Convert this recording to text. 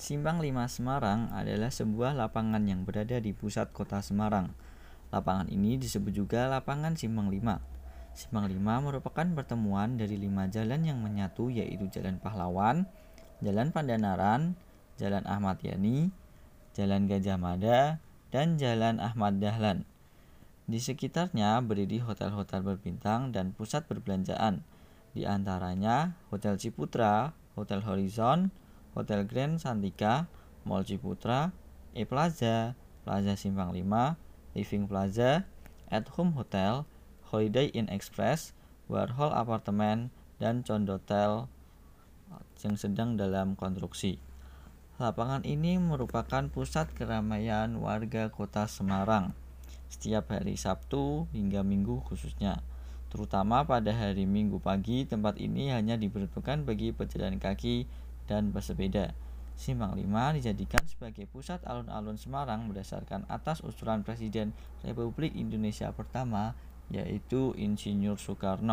Simpang 5 Semarang adalah sebuah lapangan yang berada di pusat kota Semarang. Lapangan ini disebut juga Lapangan Simpang 5. Simpang 5 merupakan pertemuan dari lima jalan yang menyatu yaitu Jalan Pahlawan, Jalan Pandanaran, Jalan Ahmad Yani, Jalan Gajah Mada, dan Jalan Ahmad Dahlan. Di sekitarnya berdiri hotel-hotel berbintang dan pusat perbelanjaan, di antaranya Hotel Ciputra, Hotel Horizon, Hotel Grand Santika, Mall Ciputra, E Plaza, Plaza Simpang 5, Living Plaza, At Home Hotel, Holiday Inn Express, Warhol Apartemen, dan Condotel yang sedang dalam konstruksi. Lapangan ini merupakan pusat keramaian warga kota Semarang setiap hari Sabtu hingga Minggu khususnya. Terutama pada hari Minggu pagi, tempat ini hanya diperuntukkan bagi pejalan kaki dan bersepeda. Simpang 5 dijadikan sebagai pusat alun-alun Semarang berdasarkan atas usulan Presiden Republik Indonesia pertama yaitu Insinyur Soekarno.